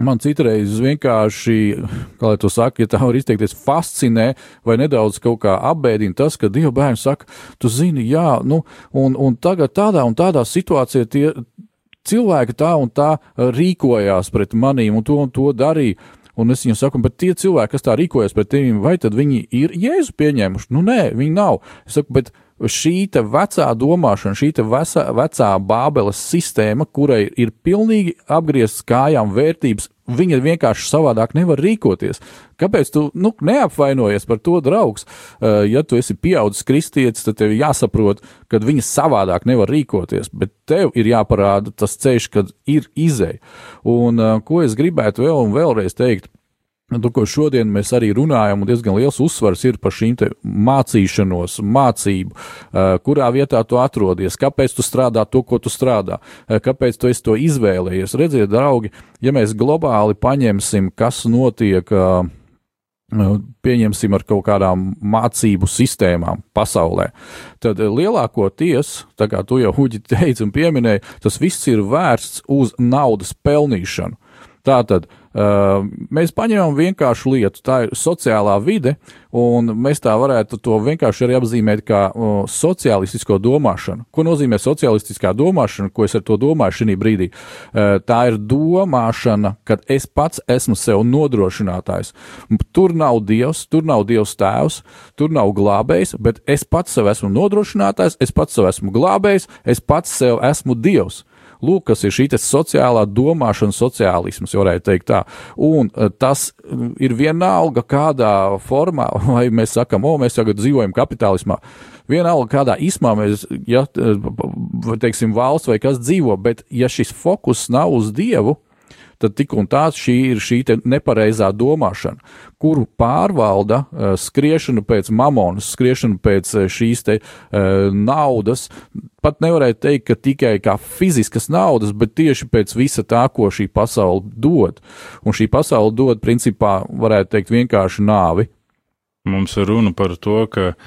man citreiz vienkārši, kā lai to saka, ja tā var izteikties, fascinē vai nedaudz kaut kā apbēdina tas, ka Dieva bērns saka, tu zini, jā, nu, un, un tagad tādā un tādā situācijā tie cilvēki tā un tā rīkojās pret manīm un to un to darīja. Un es viņam saku, bet tie cilvēki, kas tā rīkojas pret tevi, vai tad viņi ir jēzu pieņēmuši? Nu, nē, viņi nav. Es saku, bet šī vecā domāšana, šī te vecā, bābeles sistēma, kurai ir pilnīgi apgrieztas kājām vērtības, viņa vienkārši savādāk nevar rīkoties. Kāpēc tu nu, neapvainojies par to, draugs? Uh, ja tu esi pieaudzis kristietis, tad tev jāsaprot, ka viņa savādāk nevar rīkoties, bet tev ir jāparāda tas ceļš, kad ir izēja. Un uh, ko es gribētu vēl un vēlreiz teikt? To, ko šodien mēs arī runājam, un diezgan liels uzsvars ir par šīm mācīšanos, mācību, kurā vietā tu atrodies, kāpēc tu strādā to, ko tu strādā, kāpēc tu esi to izvēlējies. Redziet, draugi, ja mēs globāli paņemsim, kas notiek. Pieņemsim ar kaut kādām mācību sistēmām pasaulē. Tad lielākoties, tā kā tu jau Uģi teici un pieminēji, tas viss ir vērsts uz naudas pelnīšanu. Tātad mēs paņemam vienkāršu lietu, tā ir sociālā vide, un mēs tā varētu to vienkārši arī apzīmēt kā sociālistisko domāšanu. Ko nozīmē sociālistiskā domāšana, ko es ar to domāju šī brīdī? Tā ir domāšana, kad es pats esmu sev nodrošinātājs. Tur nav Dievs, tur nav Dievs tēvs, tur nav glābējs, bet es pats sev esmu nodrošinātājs, es pats sev esmu glābējs, es pats sev esmu Dievs. Lūk, kas ir šī sociālā domāšana, sociālisms, varētu teikt tā. Un eh, tas ir vienalga kādā formā, vai mēs sakam, o, mēs tagad dzīvojam kapitālismā. Vienalga kādā ismā mēs, ja, eh, teiksim, valsts vai kas dzīvo, bet ja šis fokus nav uz Dievu, tad tik un tā šī ir šī nepareizā domāšana, kuru pārvalda uh, skriešana pēc mamonas, skriešana pēc uh, šīs te uh, naudas. Pat nevarētu teikt, ka tikai kā fiziskas naudas, bet tieši pēc visa tā, ko šī pasaule dod. Un šī pasaule dod, principā, varētu teikt, vienkārši nāvi. Mums ir runa par to, ka uh,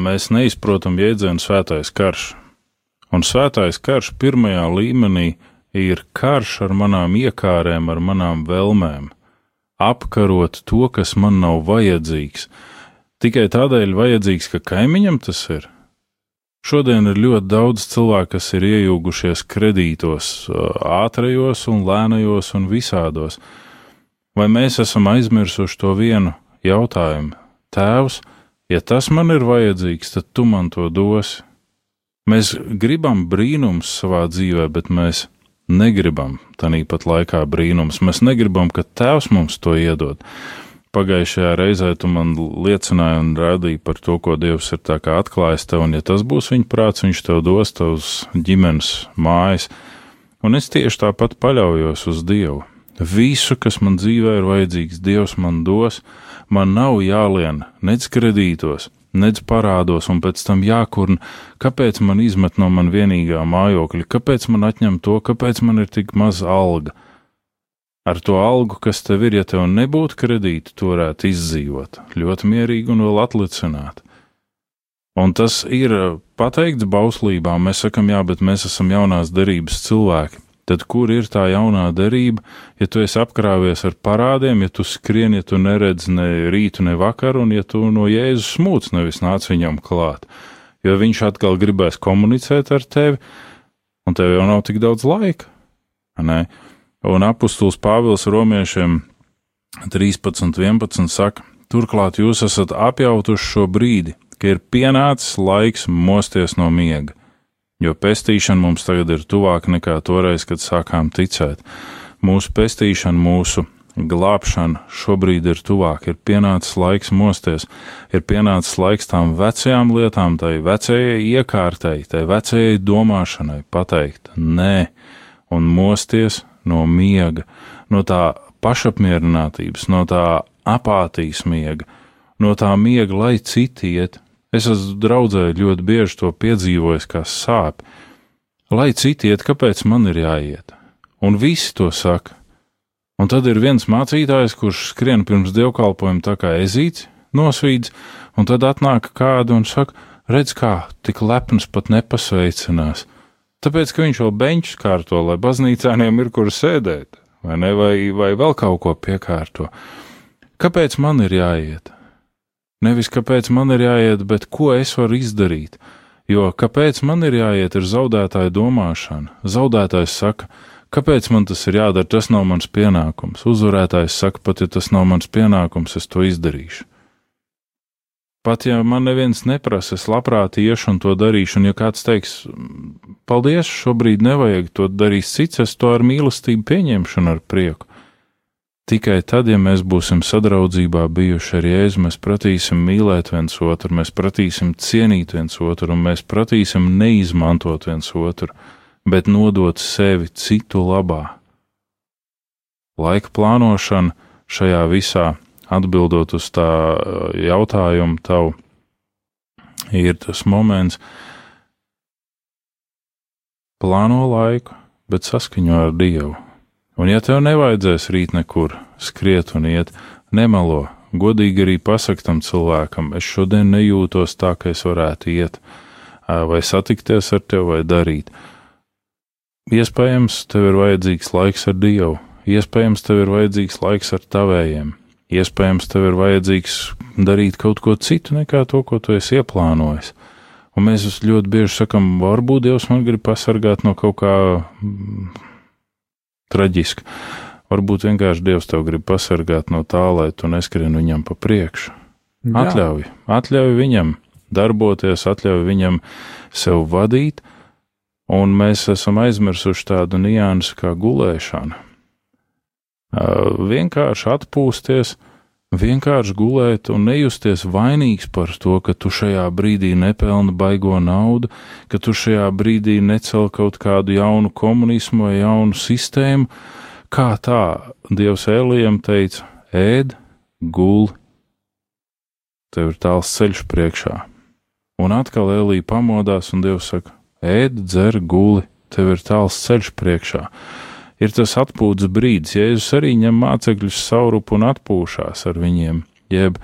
mēs neizprotam jēdzienu svētais karš. Un svētais karš pirmajā līmenī uh, ir karš ar manām iekārēm, ar manām vēlmēm, apkarot to, kas man nav vajadzīgs, tikai tādēļ vajadzīgs, ka kaimiņam tas ir. Šodien ir ļoti daudz cilvēku, kas ir iejūgušies kredītos, ātrajos un lēnajos un visādos. Vai mēs esam aizmirsuši to vienu jautājumu? Tēvs, ja tas man ir vajadzīgs, tad tu man to dosi. Mēs gribam brīnums savā dzīvē, bet mēs negribam tāpat laikā brīnums. Mēs negribam, ka Tēvs mums to iedod. Pagājušajā reizē tu man liecināji un rādīji par to, ko Dievs ir atklājis tev, un ja tas būs viņa prāts, viņš tev dos tavus ģimenes mājas. Un es tieši tāpat paļaujos uz Dievu. Visu, kas man dzīvē ir vajadzīgs, Dievs man dos, man nav jālien nec kredītos, nedz parādos, un pēc tam jākurna, kāpēc man izmet no man vienīgā mājokļa, kāpēc man atņem to, kāpēc man ir tik maza alga. Ar to algu, kas tev ir, ja tev nebūtu kredīti, tu varētu izdzīvot ļoti mierīgi un vēl atlicināt. Un tas ir pateikts bauslībā. Mēs sakam, jā, bet mēs esam jaunās derības cilvēki tad kur ir tā jaunā derība, ja tu esi apkrāpies ar parādiem, ja tu skrieni, ja tu neredzi ne rītu, ne vakaru, un ja tu no Jēzus smūts nevis nāc viņam klāt, jo viņš atkal gribēs komunicēt ar tevi, un tev jau nav tik daudz laika. Ne? Un apustulis Pāvils romiešiem 13, 11 saka, turklāt jūs esat apjautuši šo brīdi, ka ir pienācis laiks mosties no miega jo pestīšana mums tagad ir tuvāk nekā toreiz, kad sākām ticēt. Mūsu pestīšana, mūsu glābšana šobrīd ir tuvāk, ir pienācis laiks mosties, ir pienācis laiks tām vecajām lietām, tai vecajai iekārtai, tai vecajai domāšanai pateikt nē un mosties no miega, no tā pašapmierinātības, no tā apātijas miega, no tā miega, lai citi iet, Es esmu draudzē ļoti bieži to piedzīvojis, kā sāp. Lai citi iet, kāpēc man ir jāiet? Un visi to saka. Un tad ir viens mācītājs, kurš skrien pirms dievkalpojuma tā kā ezīts, nosvīdz, un tad atnāk kāda un saka, redz, kā tik lepns pat nepasveicinās. Tāpēc, ka viņš vēl beņķis kārto, lai baznīcēniem ir kur sēdēt, vai ne, vai, vai vēl kaut ko piekārto. Kāpēc man ir jāiet? Nevis kāpēc man ir jāiet, bet ko es varu izdarīt. Jo kāpēc man ir jāiet, ir zaudētāja domāšana. Zaudētājs saka, kāpēc man tas ir jādara, tas nav mans pienākums. Uzvarētājs saka, pat ja tas nav mans pienākums, es to izdarīšu. Pat ja man neviens neprasa, es labprāt iešu un to darīšu, un ja kāds teiks, paldies, šobrīd nevajag to darīt cits, es to ar mīlestību pieņemšu un ar prieku. Tikai tad, ja mēs būsim sadraudzībā bijuši ar Jēzu, mēs pratīsim mīlēt viens otru, mēs pratīsim cienīt viens otru, un mēs pratīsim neizmantot viens otru, bet nodot sevi citu labā. Laika plānošana šajā visā, atbildot uz tā uh, jautājumu, tavu, ir tas moments, plāno laiku, bet saskaņo ar Dievu. Un, ja tev nevajadzēs rīt nekur skriet un iet, nemelo, godīgi arī pasak tam cilvēkam, es šodien nejūtos tā, ka es varētu iet, vai satikties ar tevi, vai darīt. Iespējams, tev ir vajadzīgs laiks ar Dievu, iespējams, tev ir vajadzīgs laiks ar tavējiem, iespējams, tev ir vajadzīgs darīt kaut ko citu nekā to, ko tu esi ieplānojis. Un mēs ļoti bieži sakam, varbūt Dievs man grib pasargāt no kaut kā traģiski. Varbūt vienkārši Dievs tev grib pasargāt no tā, lai tu neskrien viņam pa priekšu. Atļauj, atļauj viņam darboties, atļauj viņam sev vadīt, un mēs esam aizmirsuši tādu niansu kā gulēšana. Uh, Vienkārši atpūsties, vienkārši gulēt un nejusties vainīgs par to, ka tu šajā brīdī nepelni baigo naudu, ka tu šajā brīdī necel kaut kādu jaunu komunismu vai jaunu sistēmu. Kā tā Dievs Ēlijam teica: ēd, guli, tev ir tāls ceļš priekšā. Un atkal Elīja pamodās, un Dievs saka: ēd, dzer, guli, tev ir tāls ceļš priekšā. Ir tas atpūtas brīdis, Jēzus arī ņem mācekļus saurupu un atpūšās ar viņiem, jeb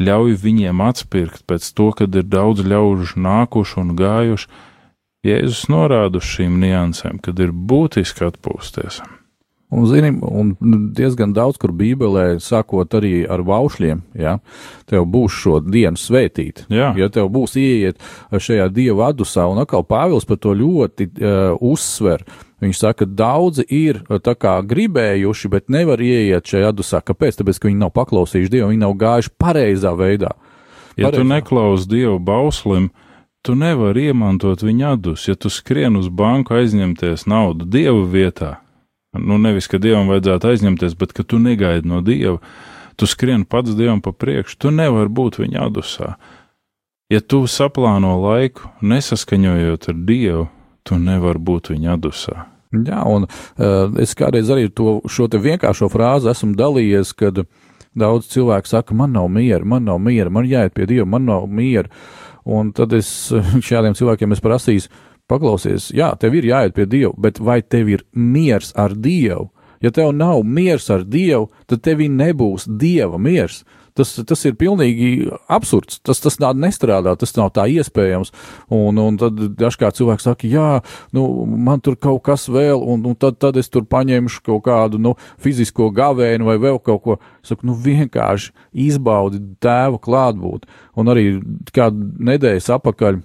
ļauj viņiem atspirkt pēc to, kad ir daudz ļaužu nākuši un gājuši. Jēzus norāda uz šīm niansēm, kad ir būtiski atpūsties. Un, zini, un diezgan daudz, kur Bībelē, sākot arī ar baušļiem, ja, tev būs šo dienu svētīt. Jā. Ja tev būs ieiet šajā dieva adusā, un atkal Pāvils par to ļoti uh, uzsver. Viņš saka, ka daudzi ir tā kā gribējuši, bet nevar ieiet šajā adusā. Kāpēc? Tāpēc, ka viņi nav paklausījuši Dievu, viņi nav gājuši pareizā veidā. Ja tu Pareizā. neklausi Dievu bauslim, tu nevari iemantot viņa adus. Ja tu skrien uz banku aizņemties naudu Dieva vietā, nu nevis, ka Dievam vajadzētu aizņemties, bet ka tu negaidi no Dieva, tu skrien pats Dievam pa priekšu, tu nevari būt viņa adusā. Ja tu saplāno laiku, nesaskaņojot ar Dievu, tu nevari būt viņa adusā. Jā, un uh, es kādreiz arī to, šo vienkāršo frāzi esmu dalījies, kad daudz cilvēku saka, man nav miera, man nav miera, man jāiet pie Dieva, man nav miera. Un tad es šādiem cilvēkiem es prasīju, paklausies, jā, tev ir jāiet pie Dieva, bet vai tev ir miers ar Dievu? Ja tev nav miers ar Dievu, tad tevī nebūs Dieva miers. Tas, tas ir pilnīgi absurds. Tas, tas tā nestrādā, tas nav tā iespējams. Un, un tad dažkārt cilvēks saka, jā, nu, man tur kaut kas vēl, un, un tad, tad es tur paņemšu kaut kādu nu, fizisko gavēnu vai vēl kaut ko. Saku, nu, vienkārši izbaudi tēva klātbūtni. Un arī kādu nedēļas apakaļ.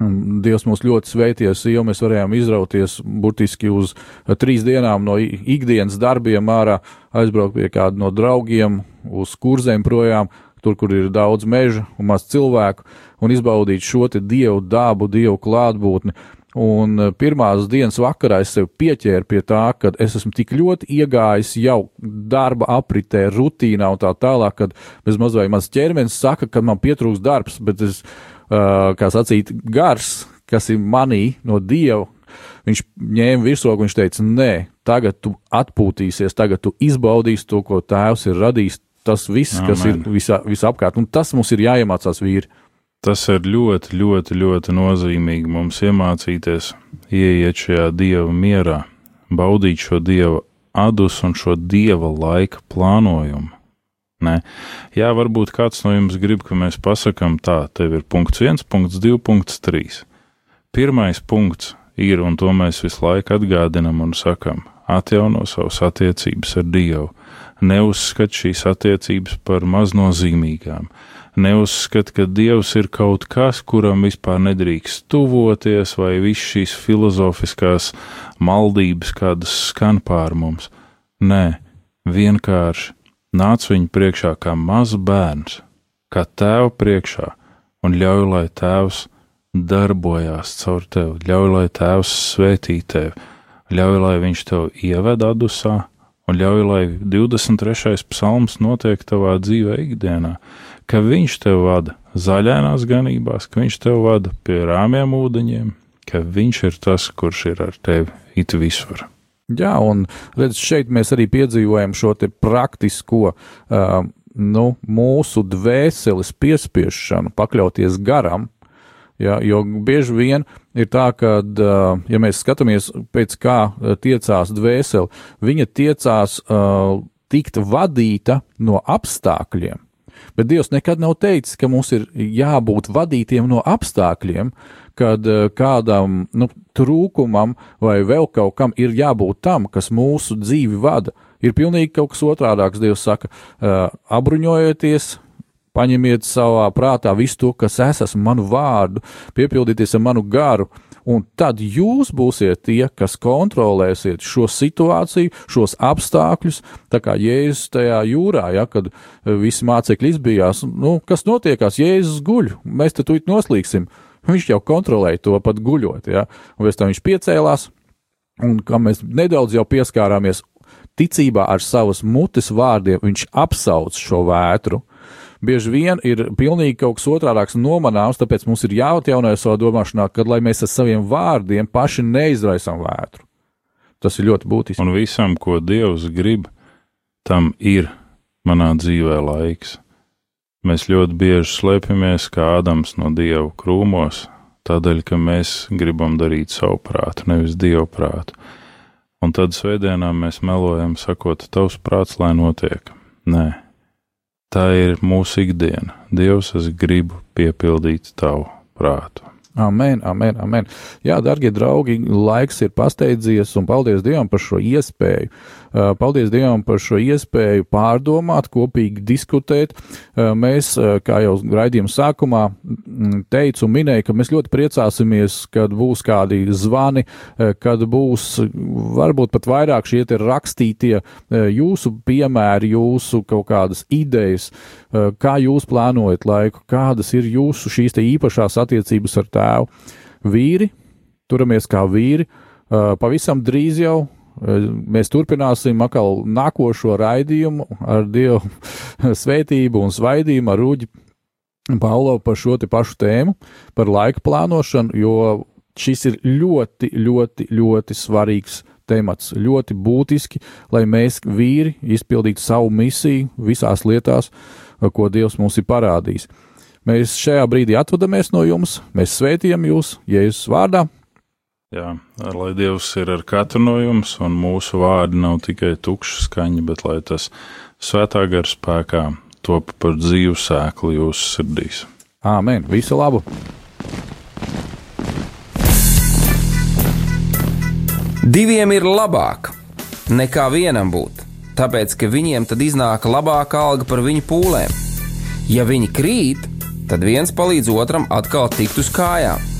Dievs mūs ļoti sveities, jo mēs varējām izrauties burtiski uz trīs dienām no ikdienas darbiem ārā, aizbraukt pie kāda no draugiem, uz kurzēm projām, tur, kur ir daudz meža un maz cilvēku, un izbaudīt šo te dievu dabu, dievu klātbūtni. Un eh, pirmās dienas vakarā es sev pieķēru pie tā, ka es esmu tik ļoti iegājis jau darba apritē, rutīnā un tā tālāk, kad bez mazliet mans ķermenis saka, ka man pietrūks darbs, bet es, kā sacīt, gars, kas ir manī no dieva, viņš ņēma virsroku, viņš teica, nē, tagad tu atpūtīsies, tagad tu izbaudīsi to, ko tēvs ir radījis. Tas viss, Amen. kas ir visā, visapkārt, un tas mums ir jāiemācās vīri. Tas ir ļoti, ļoti, ļoti nozīmīgi mums iemācīties, ieiet šajā dieva mierā, baudīt šo dieva adus un šo dieva laika plānojumu. Nē, jā, varbūt kāds no jums grib, ka mēs pasakām tā, tev ir punkts 1, punkts 2, punkts 3. Pirmais punkts ir, un to mēs visu laiku atgādinam un sakam, atjauno savas attiecības ar Dievu. Neuzskat šīs attiecības par maznozīmīgām. Neuzskat, ka Dievs ir kaut kas, kuram vispār nedrīkst tuvoties, vai viss šīs filozofiskās maldības, kādas skan pār mums. Nē, vienkārši nāc viņu priekšā kā mazs bērns, kā tēva priekšā, un ļauj, lai tēvs darbojās caur tevi, ļauj, lai tēvs svētī tevi, ļauj, lai viņš tev ieved adusā, un ļauj, lai 23. psalms notiek tavā dzīvē ikdienā, ka viņš tev vada zaļainās ganībās, ka viņš tev vada pie rāmjiem ūdeņiem, ka viņš ir tas, kurš ir ar tevi it visur. Jā, un redz, šeit mēs arī piedzīvojam šo praktisko, uh, nu, mūsu dvēseles piespiešanu pakļauties garam, Ja, jo bieži vien ir tā, ka, ja mēs skatāmies pēc kā tiecās dvēseli, viņa tiecās uh, tikt vadīta no apstākļiem. Bet Dievs nekad nav teicis, ka mums ir jābūt vadītiem no apstākļiem, kad kādam nu, trūkumam vai vēl kaut kam ir jābūt tam, kas mūsu dzīvi vada. Ir pilnīgi kaut kas otrādāks. Dievs saka, apbruņojieties, Paņemiet savā prātā visu to, kas es esmu, manu vārdu, piepildieties ar manu garu, un tad jūs būsiet tie, kas kontrolēsiet šo situāciju, šos apstākļus, tā kā Jēzus tajā jūrā, ja, kad visi mācekļi izbijās, nu, kas notiekās, Jēzus guļ, mēs te tuīt noslīksim. Viņš jau kontrolēja to pat guļot, ja, un pēc tam viņš piecēlās, un kā mēs nedaudz jau pieskārāmies ticībā ar savas mutes vārdiem, viņš apsauc šo vētru, bieži vien ir pilnīgi kaut kas otrādāks nomanāms, tāpēc mums ir jāatjauno savā domāšanā, kad lai mēs ar saviem vārdiem paši neizraisam vētru. Tas ir ļoti būtiski. Un visam, ko Dievs grib, tam ir manā dzīvē laiks. Mēs ļoti bieži slēpjamies kā Ādams no Dieva krūmos, tādēļ, ka mēs gribam darīt savu prātu, nevis Dieva prātu. Un tad svētdienā mēs melojam, sakot, tavs prāts, lai notiek. Nē, tā ir mūsu ikdiena. Dievs, es gribu piepildīt tavu prātu. Amen, amen, amen. Jā, darbie draugi, laiks ir pasteidzies, un paldies Dievam par šo iespēju. Uh, paldies Dievam par šo iespēju pārdomāt, kopīgi diskutēt. Uh, mēs, uh, kā jau raidījuma sākumā mm, teicu un minēju, ka mēs ļoti priecāsimies, kad būs kādi zvani, kad būs varbūt pat vairāk šie rakstītie jūsu piemēri, jūsu kaut kādas idejas, kā jūs plānojat laiku, kādas ir jūsu šīs īpašās attiecības ar tēvu. Vīri, turamies kā vīri, pavisam drīz jau mēs turpināsim atkal nākošo raidījumu ar Dievu svētību un svaidījumu ar Rūģi Paulo par šo te pašu tēmu, par laika plānošanu, jo šis ir ļoti, ļoti, ļoti svarīgs temats, ļoti būtiski, lai mēs vīri izpildītu savu misiju visās lietās, ko Dievs mums ir parādījis. Mēs šajā brīdī atvadamies no jums, mēs svētījam jūs Jēzus vārdā. Jā, lai Dievs ir ar katru no jums, un mūsu vārdi nav tikai tukša skaņa, bet lai tas svētā gara spēkā top par dzīvu sēklu jūsu sirdīs. Āmen! Visu labu! Diviem ir labāk nekā vienam būt, tāpēc ka viņiem tad iznāk labāka alga par viņu pūlēm. Ja viņi krīt, tad viens palīdz otram atkal tikt uz kājām.